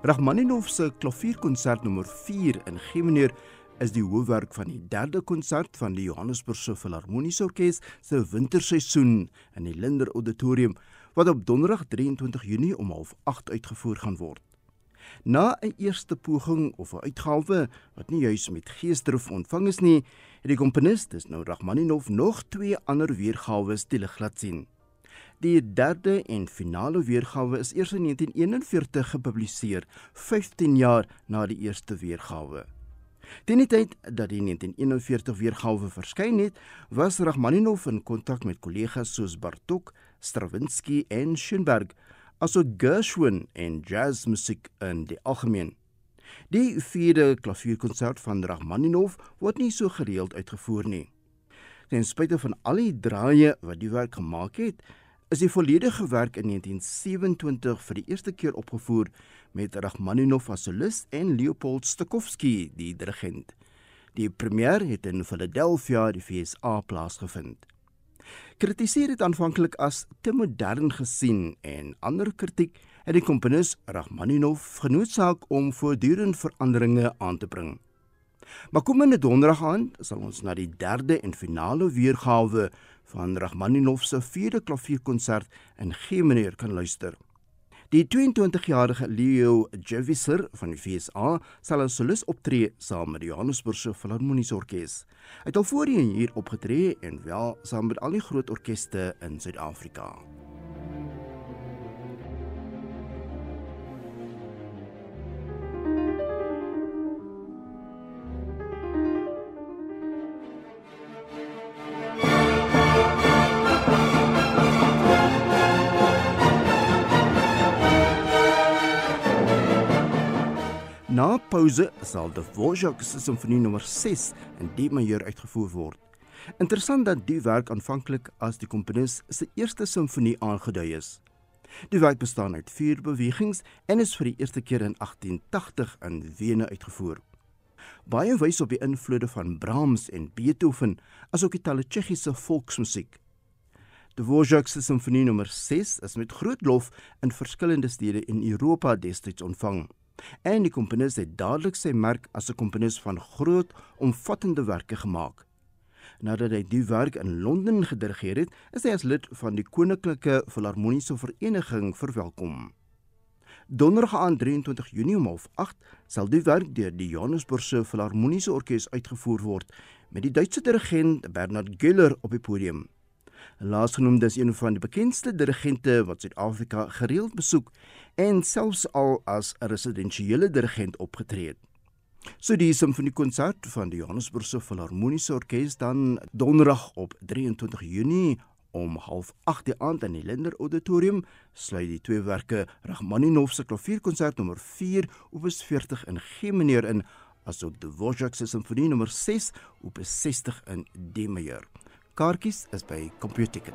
Rachmaninov se klavierkonsert nommer 4 in G mineur is die hoofwerk van die derde konsert van die Johannesburgse Filharmoniese Orkees se winterseisoen in die Linder Auditorium wat op Donderdag 23 Junie om 08:30 uitgevoer gaan word. Na 'n eerste poging of 'n uitgawe wat nie juis met geesdrif ontvang is nie, het die komponis, dis nou Rachmaninov, nog twee ander weergawe die lig laat sien. Die derde en finale weergawe is eers in 1941 gepubliseer, 15 jaar na die eerste weergawe. Teen die tyd dat die 1941 weergawe verskyn het, was Rachmaninov in kontak met kollegas soos Bartok, Stravinsky en Schoenberg, asook Gershwin en jazzmusiek in die algemeen. Die vierde klavierkonsert van Rachmaninov word nie so gereeld uitgevoer nie. Ten spyte van al die draaie wat die werk gemaak het, is die volledige werk in 1927 vir die eerste keer opgevoer met Rachmaninov as solis en Leopold Stokowski die dirigent. Die premier het in Philadelphia, die VSA plaasgevind. Kritiseer dit aanvanklik as te modern gesien en ander kritiek het die komponis Rachmaninov genoodsaak om voortdurend veranderinge aan te bring. Maar kom in 'n donderdag aan, sal ons na die derde en finale weergawe van Rachmaninov se vierde klavierkonsert in G mineur kan luister. Die 22-jarige Leo Jeviser van die FSA sal as solis optree saam met die Johannesburgse Filharmoniese Orkees. Hy het al voorheen hier opgetree en wel saam met al die groot orkeste in Suid-Afrika. Pouse sal die Dvorak se simfonie nommer 6 in D majeur uitgevoer word. Interessant dat die werk aanvanklik as die komponis se eerste simfonie aangedui is. Die werk bestaan uit 4 bewegings en is vir die eerste keer in 1880 in Wene uitgevoer. Baie wys op die invloede van Brahms en Beethoven, asook die talle Tsjechiese volksmusiek. Die Dvorak se simfonie nommer 6 is met groot lof in verskillende stede in Europa destyds ontvang en die komponis het dadelik sy merk as 'n komponis van groot, omvattende werke gemaak. Nadat hy die werk in Londen gedirigeer het, is hy as lid van die Koninklike Filharmoniese Vereniging verwelkom. Donderdag aan 23 Junie om 08:30 sal die werk deur die Johannesburgse Filharmoniese Orkees uitgevoer word met die Duitse dirigent Bernhard Güller op die podium. Laasgenoemde is een van die bekendste dirigente wat Suid-Afrika gereeld besoek en selfs al as 'n residensiële dirigent opgetree het. So die simfoniekonsert van die Johannesburgse Filharmoniese Orkees dan donderdag op 23 Junie om 08:30 die aand in die Linder Auditorium sluit die tweewerke Rachmaninov se klavierkonsert nommer 4 opus 40 in G mineur in asook Dvorak se simfonie nommer 6 opus 60 in D majeur. Kaartjies is by CompuTicket.